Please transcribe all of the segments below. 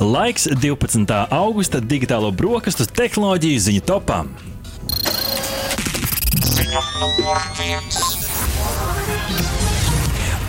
Laiks 12. augusta digitālo brokastu tehnoloģiju ziņu topam. Viens.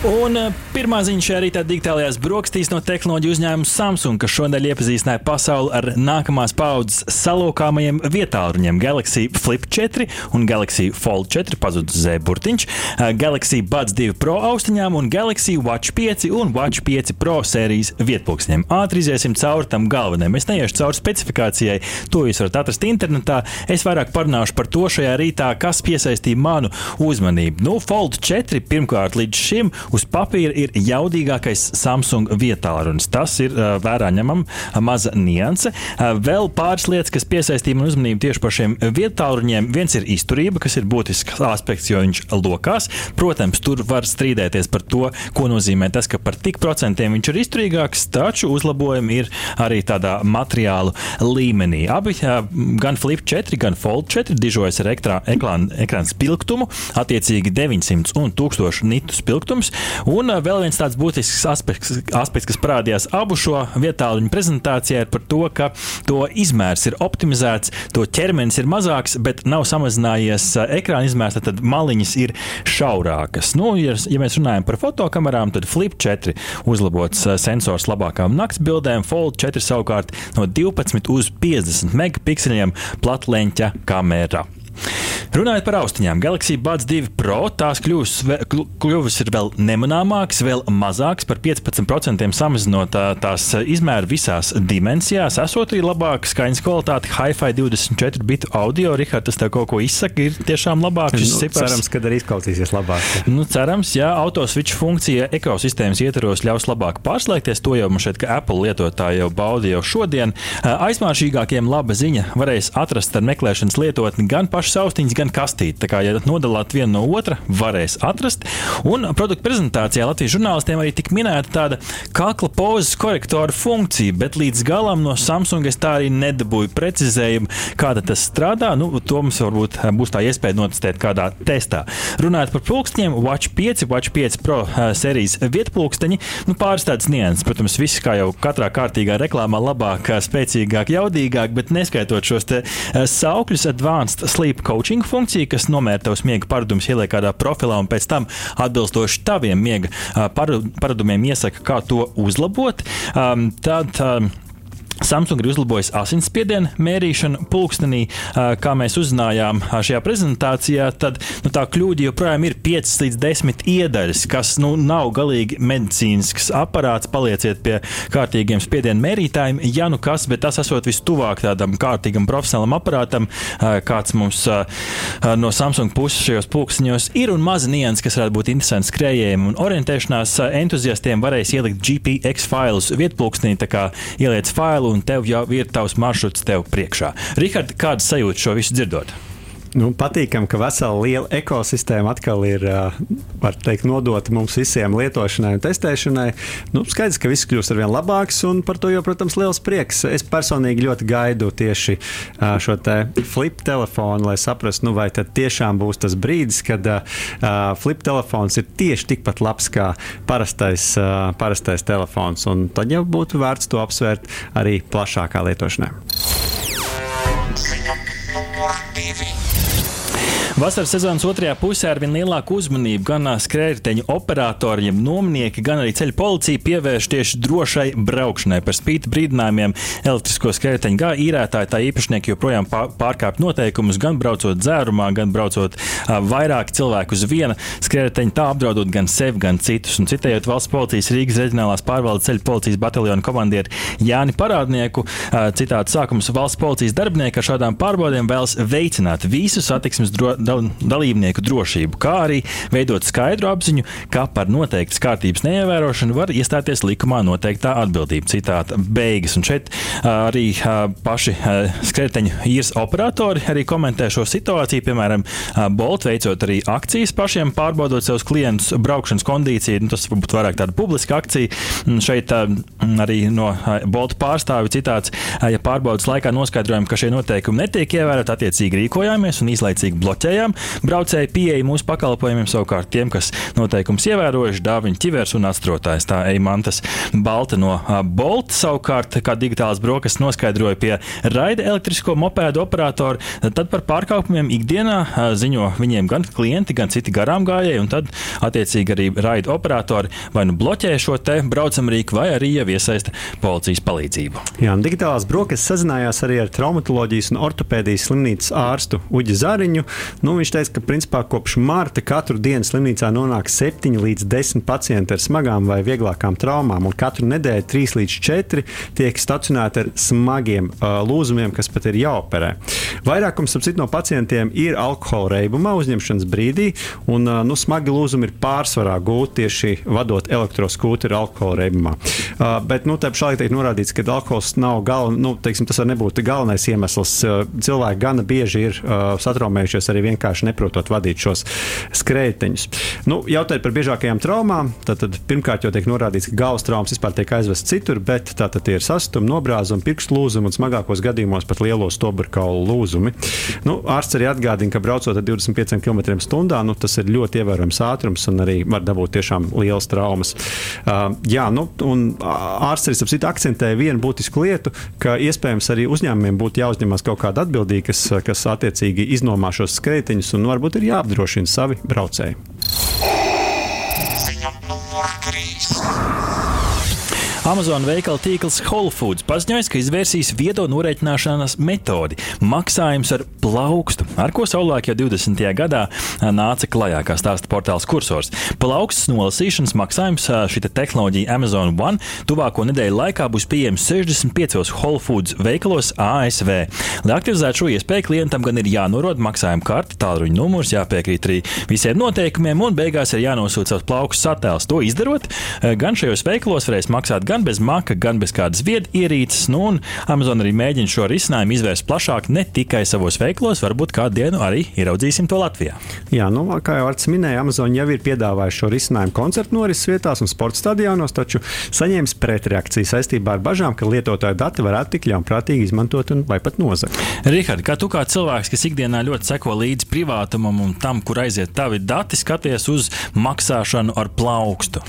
Un eh, pirmā ziņa šajā rītā digitālajās brokastīs no tehnoloģiju uzņēmuma Samsung, kas šodien iepazīstināja pasauli ar nākamās paudzes salokāmajiem vietāluņiem Galaxy Flip 4 un Galaxy Fold 4 pazudus Z burtiņš, eh, Galaxy Buds 2 Pro austiņām un Galaxy Watch 5 un Watch 5 Pro sērijas vietpunktsiem. Ātri iziesim cauri tam galvenajam. Es neiešu cauri specifikācijai, to jūs varat atrast internetā. Es vairāk parunāšu par to šajā rītā, kas piesaistīja manu uzmanību. Nu, Fold 4 pirmkārt līdz šim uz papīra ir jaudīgākais Samsung vietālunis. Tas ir uh, vērā ņemama maza nianse. Uh, vēl pāris lietas, kas piesaistīja man uzmanību tieši par šiem vietāluņiem. Viens ir izturība, kas ir būtisks aspekts, jo viņš lokās. Protams, tur var strīdēties par to, ko nozīmē tas, ka par tik procentiem viņš ir izturīgāks, taču uzlabojumi ir arī tādā materiālu līmenī. Abi, uh, gan Flip 4, gan Fold 4 dižojas ar ekrāna, ekrāna spilgtumu, attiecīgi 900 un 1000 nitu spilgtums. Un vēl viens tāds būtisks aspekts, aspekts kas parādījās abu šo vietāluņu prezentācijā, ir par to, ka to izmērs ir optimizēts, to ķermenis ir mazāks, bet nav samazinājies ekrāna izmērs, tad maliņas ir šaurākas. Nu, ja, ja mēs runājam par fotokamerām, tad Flip 4 uzlabots sensors labākām naktsbildēm, Fold 4 savukārt no 12 uz 50 megapikseliem platleņķa kamera. Runājot par austiņām, Galaxy Buds 2 Pro tās kļuvusi ir vēl nemanāmākas, vēl mazākas, par 15% samazinot tās izmēru visās dimensijās, esot arī labāka skaņas kvalitāte, Hi-Fi 24 bitu audio. Rihards, tas tev kaut ko izsaka, ir tiešām labāk. Nu, cerams, ka arī izklausīsies labāk. Nu, cerams, jā, autoswitch funkcija ekosistēmas ietvaros ļaus labāk pārslēgties. To jau mums šeit, ka Apple lietotāji jau bauda jau šodien. Aizmāršīgākiem laba ziņa varēs atrast ar meklēšanas lietotni gan pašas austiņas, gan gan kastīti. Tā kā, ja nodalāt vienu no otra, varēs atrast. Un produktu prezentācijā Latvijas žurnālistiem arī tika minēta tāda kakla pozas korektora funkcija, bet līdz galam no Samsung es tā arī nedabūju precizējumu, kāda tas strādā. Nu, to mums varbūt būs tā iespēja notestēt kādā testā. Runājot par pulksteņiem, Watch 5, Watch 5 Pro uh, sērijas vietpulksteņi, nu, pāris tādas nianses. Protams, viss kā jau katrā kārtīgā reklāmā, labāk, spēcīgāk, jaudīgāk, bet neskaitot šos saukļus, Advanced Sleep Coaching funkcija, kas nomēra tavus miega paradumus, ieliek kādā profilā un pēc tam atbilstoši taviem miega paradumiem iesaka, kā to uzlabot. Tad, Samsung ir uzlabojis asinsspiedienu mērīšanu pulkstenī, kā mēs uzzinājām šajā prezentācijā. Tad nu, tā kļūda joprojām ir 5 līdz 10 iedaļas, kas nu, nav galīgi medicīnisks aparāts. Palieciet pie kārtīgiem spiedienu mērītājiem, ja nu kas, bet tas esot vistuvāk tādam kārtīgam profesionālam aparātam, kāds mums no Samsung puses šajos pulksteņos ir un mazi nianses, kas varētu būt interesanti skrējējiem un orientēšanās entuziastiem, varēs ielikt GPX failus vietpulkstenī, tā kā ieliec failu un tev jau ir tavs maršruts tev priekšā. Rihard, kādas sajūtas šo visu dzirdot? Nu, patīkam, ka vesela liela ekosistēma atkal ir teikt, nodota mums visiem lietošanai un testēšanai. Nu, skaidrs, ka viss kļūst ar vien labāks, un par to jau, protams, liels prieks. Es personīgi ļoti gaidu tieši šo te flip telefonu, lai saprastu, nu, vai tad tiešām būs tas brīdis, kad flip telefons ir tieši tikpat labs kā parastais, parastais telefons. Un tad jau būtu vērts to apsvērt arī plašākā lietošanā. Vasaras sezonas otrajā pusē ar vien lielāku uzmanību gan skrējēju operatoriem, nomnieki, gan arī ceļu policija pievērš tieši drošai braukšanai. Par spīti brīdinājumiem elektrisko skrējēju gā īrētāji tā īpašnieki joprojām pārkāpj noteikumus, gan braucot dzērumā, gan braucot vairāk cilvēku uz viena skrējēju, tā apdraudot gan sevi, gan citus. Un citējot valsts policijas Rīgas reģionālās pārvaldes ceļu policijas bataljona komandieru Jāni Parādnieku, citāts sākums valsts policijas darbinieki ar šādām pārbaudēm vēlas veicināt visu satiksmes drošību dal, dalībnieku drošību, kā arī veidot skaidru apziņu, ka par noteiktas kārtības neievērošanu var iestāties likumā noteiktā atbildība. Citāta beigas. Un šeit arī paši skrēteņu īres operatori arī komentē šo situāciju. Piemēram, Bolt veicot arī akcijas pašiem, pārbaudot savus klientus braukšanas kondīciju. Nu, tas varbūt vairāk tāda publiska akcija. Šeit arī no Bolta pārstāvja citāts, ja pārbaudas laikā noskaidrojam, ka šie noteikumi netiek ievēroti, attiecīgi rīkojāmies un īslaicīgi bloķējām pārējām braucēju pieeja mūsu pakalpojumiem. Savukārt tiem, kas noteikums ievērojuši, dāviņu ķivers un atstrotājs. Tā Eimantas Balta no Bolta savukārt, kā digitāls brokastis noskaidroja pie raida elektrisko mopēdu operatoru, tad par pārkāpumiem ikdienā ziņo viņiem gan klienti, gan citi garām gājēji, un tad attiecīgi arī raida operatori vai nu bloķē šo te braucamrīku, vai arī jau iesaista policijas palīdzību. Jā, digitālās brokastis sazinājās arī ar traumatoloģijas un ortopēdijas slimnīcas ārstu Uģi Zariņu. Nu, viņš teica, ka principā kopš marta katru dienu slimnīcā nonāk 7 līdz 10 pacienti ar smagām vai vieglākām traumām, un katru nedēļu 3 līdz 4 tiek stacionēti ar smagiem uh, lūzumiem, kas pat ir jāoperē. Vairākums no pacientiem ir alkohola reibumā uzņemšanas brīdī, un uh, nu, smagi lūzumi ir pārsvarā gūti tieši vadot elektroskūteri alkohola reibumā. Uh, bet nu, tā pašā laikā tiek norādīts, ka alkohols nav galvenais, nu, teiksim, tas var nebūt galvenais iemesls. Uh, cilvēki gana bieži ir uh, satraumējušies arī vienkārši neprotot vadīt šos skrējteņus. Nu, jautājot par biežākajām traumām, tad, tad pirmkārt jau tiek norādīts, ka galvas traumas vispār tiek aizvestas citur, bet tātad tie ir sastumi, nobrāzumi, pirkstu lūzumi un smagākos gadījumos pat lielo stobra lūzumi. Nu, ārsts arī atgādina, ka braucot ar 25 km/h, nu, tas ir ļoti ievērojams ātrums un arī var dabūt tiešām lielas traumas. Uh, jā, nu, un ārsts arī citu akcentēja vienu būtisku lietu, ka iespējams arī uzņēmumiem būtu jāuzņemas kaut kāda atbildība, kas, kas attiecīgi iznomā šos skrejteņus un varbūt ir jāapdrošina savi braucēji. Ziņa numur 3. Amazon veikala tīkls Whole Foods paziņoja, ka izvērsīs viedo norēķināšanas metodi - maksājums ar plaukstu, ar ko savulaik jau 20. gadā nāca klajā, kā stāsta portāls Cursors. Plauksts nolasīšanas maksājums šī te tehnoloģija Amazon One tuvāko nedēļu laikā būs pieejams 65 Whole Foods veikalos ASV. Lai aktivizētu šo iespēju, klientam gan ir jānorod maksājuma karte, tālruņa numurs, jāpiekrīt arī visiem noteikumiem un beigās ir jānosūta savs plaukstu attēls. To izdarot, gan šajos veikalos varēs maksāt gan gan bez maka, gan bez kādas vietas ierīces. Nu, Amazon arī mēģina šo risinājumu izvērst plašāk, ne tikai savos veiklos, varbūt kādu dienu arī ieraudzīsim to Latvijā. Jā, nu, kā jau Arts minēja, Amazon jau ir piedāvājis šo risinājumu koncertu norises vietās un sporta stadionos, taču saņēmis pretreakciju saistībā ar bažām, ka lietotāju dati varētu tik ļaunprātīgi izmantot un vai pat nozagt. Rihard, kā tu kā cilvēks, kas ikdienā ļoti seko līdzi privātumam un tam, kur aiziet tavi dati, skaties uz maksāšanu ar plaukstu?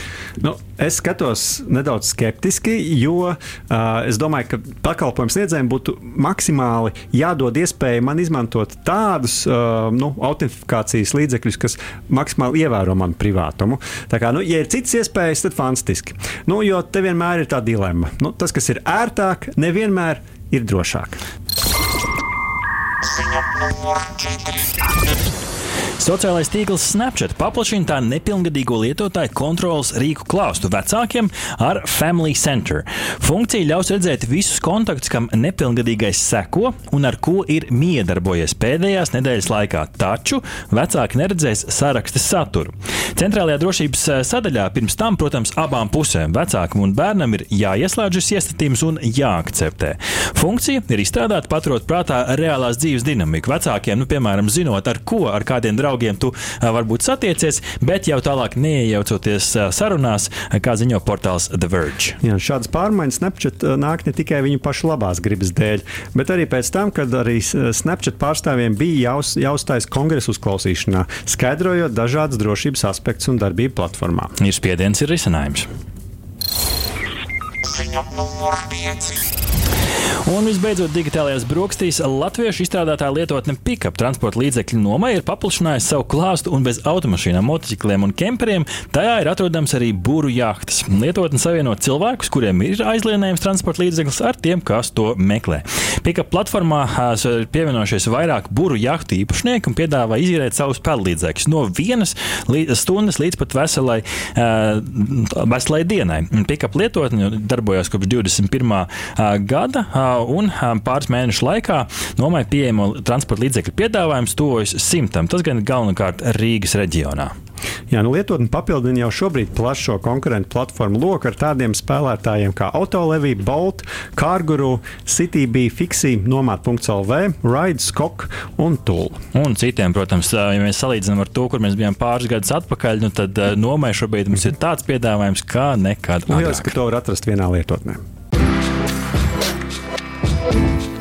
Nu, es skatos nedaudz skeptiski skeptiski, jo uh, es domāju, ka pakalpojumu sniedzējiem būtu maksimāli jādod iespēja man izmantot tādus uh, nu, autentifikācijas līdzekļus, kas maksimāli ievēro manu privātumu. Tā kā, nu, ja ir citas iespējas, tad fantastiski. Nu, jo te vienmēr ir tā dilemma. Nu, tas, kas ir ērtāk, nevienmēr ir drošāk. Ziņa numur 4. Sociālais tīkls Snapchat paplašina tā nepilngadīgo lietotāju kontrolas rīku klāstu vecākiem ar Family Center. Funkcija ļaus redzēt visus kontaktus, kam nepilngadīgais seko un ar ko ir miedarbojies pēdējās nedēļas laikā, taču vecāki neredzēs saraksta saturu. Centrālajā drošības eh, sadaļā pirms tam, protams, abām pusēm vecākam un bērnam ir jāieslēdz šis iestatījums un jāakceptē. Funkcija ir izstrādāta paturot prātā reālās dzīves dinamiku. Vecākiem, nu, piemēram, zinot, ar ko, ar kādiem draugiem draugiem tu varbūt satiecies, bet jau tālāk neiejaucoties sarunās, kā ziņo portāls The Verge. Jā, šādas pārmaiņas Snapchat nāk ne tikai viņu pašu labās gribas dēļ, bet arī pēc tam, kad arī Snapchat pārstāvjiem bija jāuz, jāuzstājas kongresa uzklausīšanā, skaidrojot dažādas drošības aspektus un darbību platformā. Ir spiediens, ir risinājums. Ziņa numur 5. Un visbeidzot, digitālajās brokastīs latviešu izstrādātā lietotne pickup transporta līdzekļu nomai ir paplašinājusi savu klāstu un bez automašīnām, motocikliem un kemperiem. Tajā ir atrodams arī būru jahtas. Lietotne savieno cilvēkus, kuriem ir aizlienējums transporta līdzeklis, ar tiem, kas to meklē. Pickup platformā ir pievienojušies vairāk būru jahtu īpašnieki un piedāvā izīrēt savus peldlīdzekļus no vienas stundas līdz pat veselai, veselai dienai. Pickup lietotne darbojas kopš 21. gada un pāris mēnešu laikā nomai pieejamo transporta līdzekļu piedāvājums tuvojas simtam. Tas gan galvenokārt Rīgas reģionā. Jā, nu lietotne papildina jau šobrīd plašo konkurentu platformu loku ar tādiem spēlētājiem kā Autolevī, Bolt, Carguru, CityB, Fixi, Nomad.CLV, Ride, Skok un Tool. Un citiem, protams, ja mēs salīdzinām ar to, kur mēs bijām pāris gadus atpakaļ, nu tad nomai šobrīd mums ir tāds piedāvājums kā nekad. Liekas, ka to var atrast vienā lietotnē.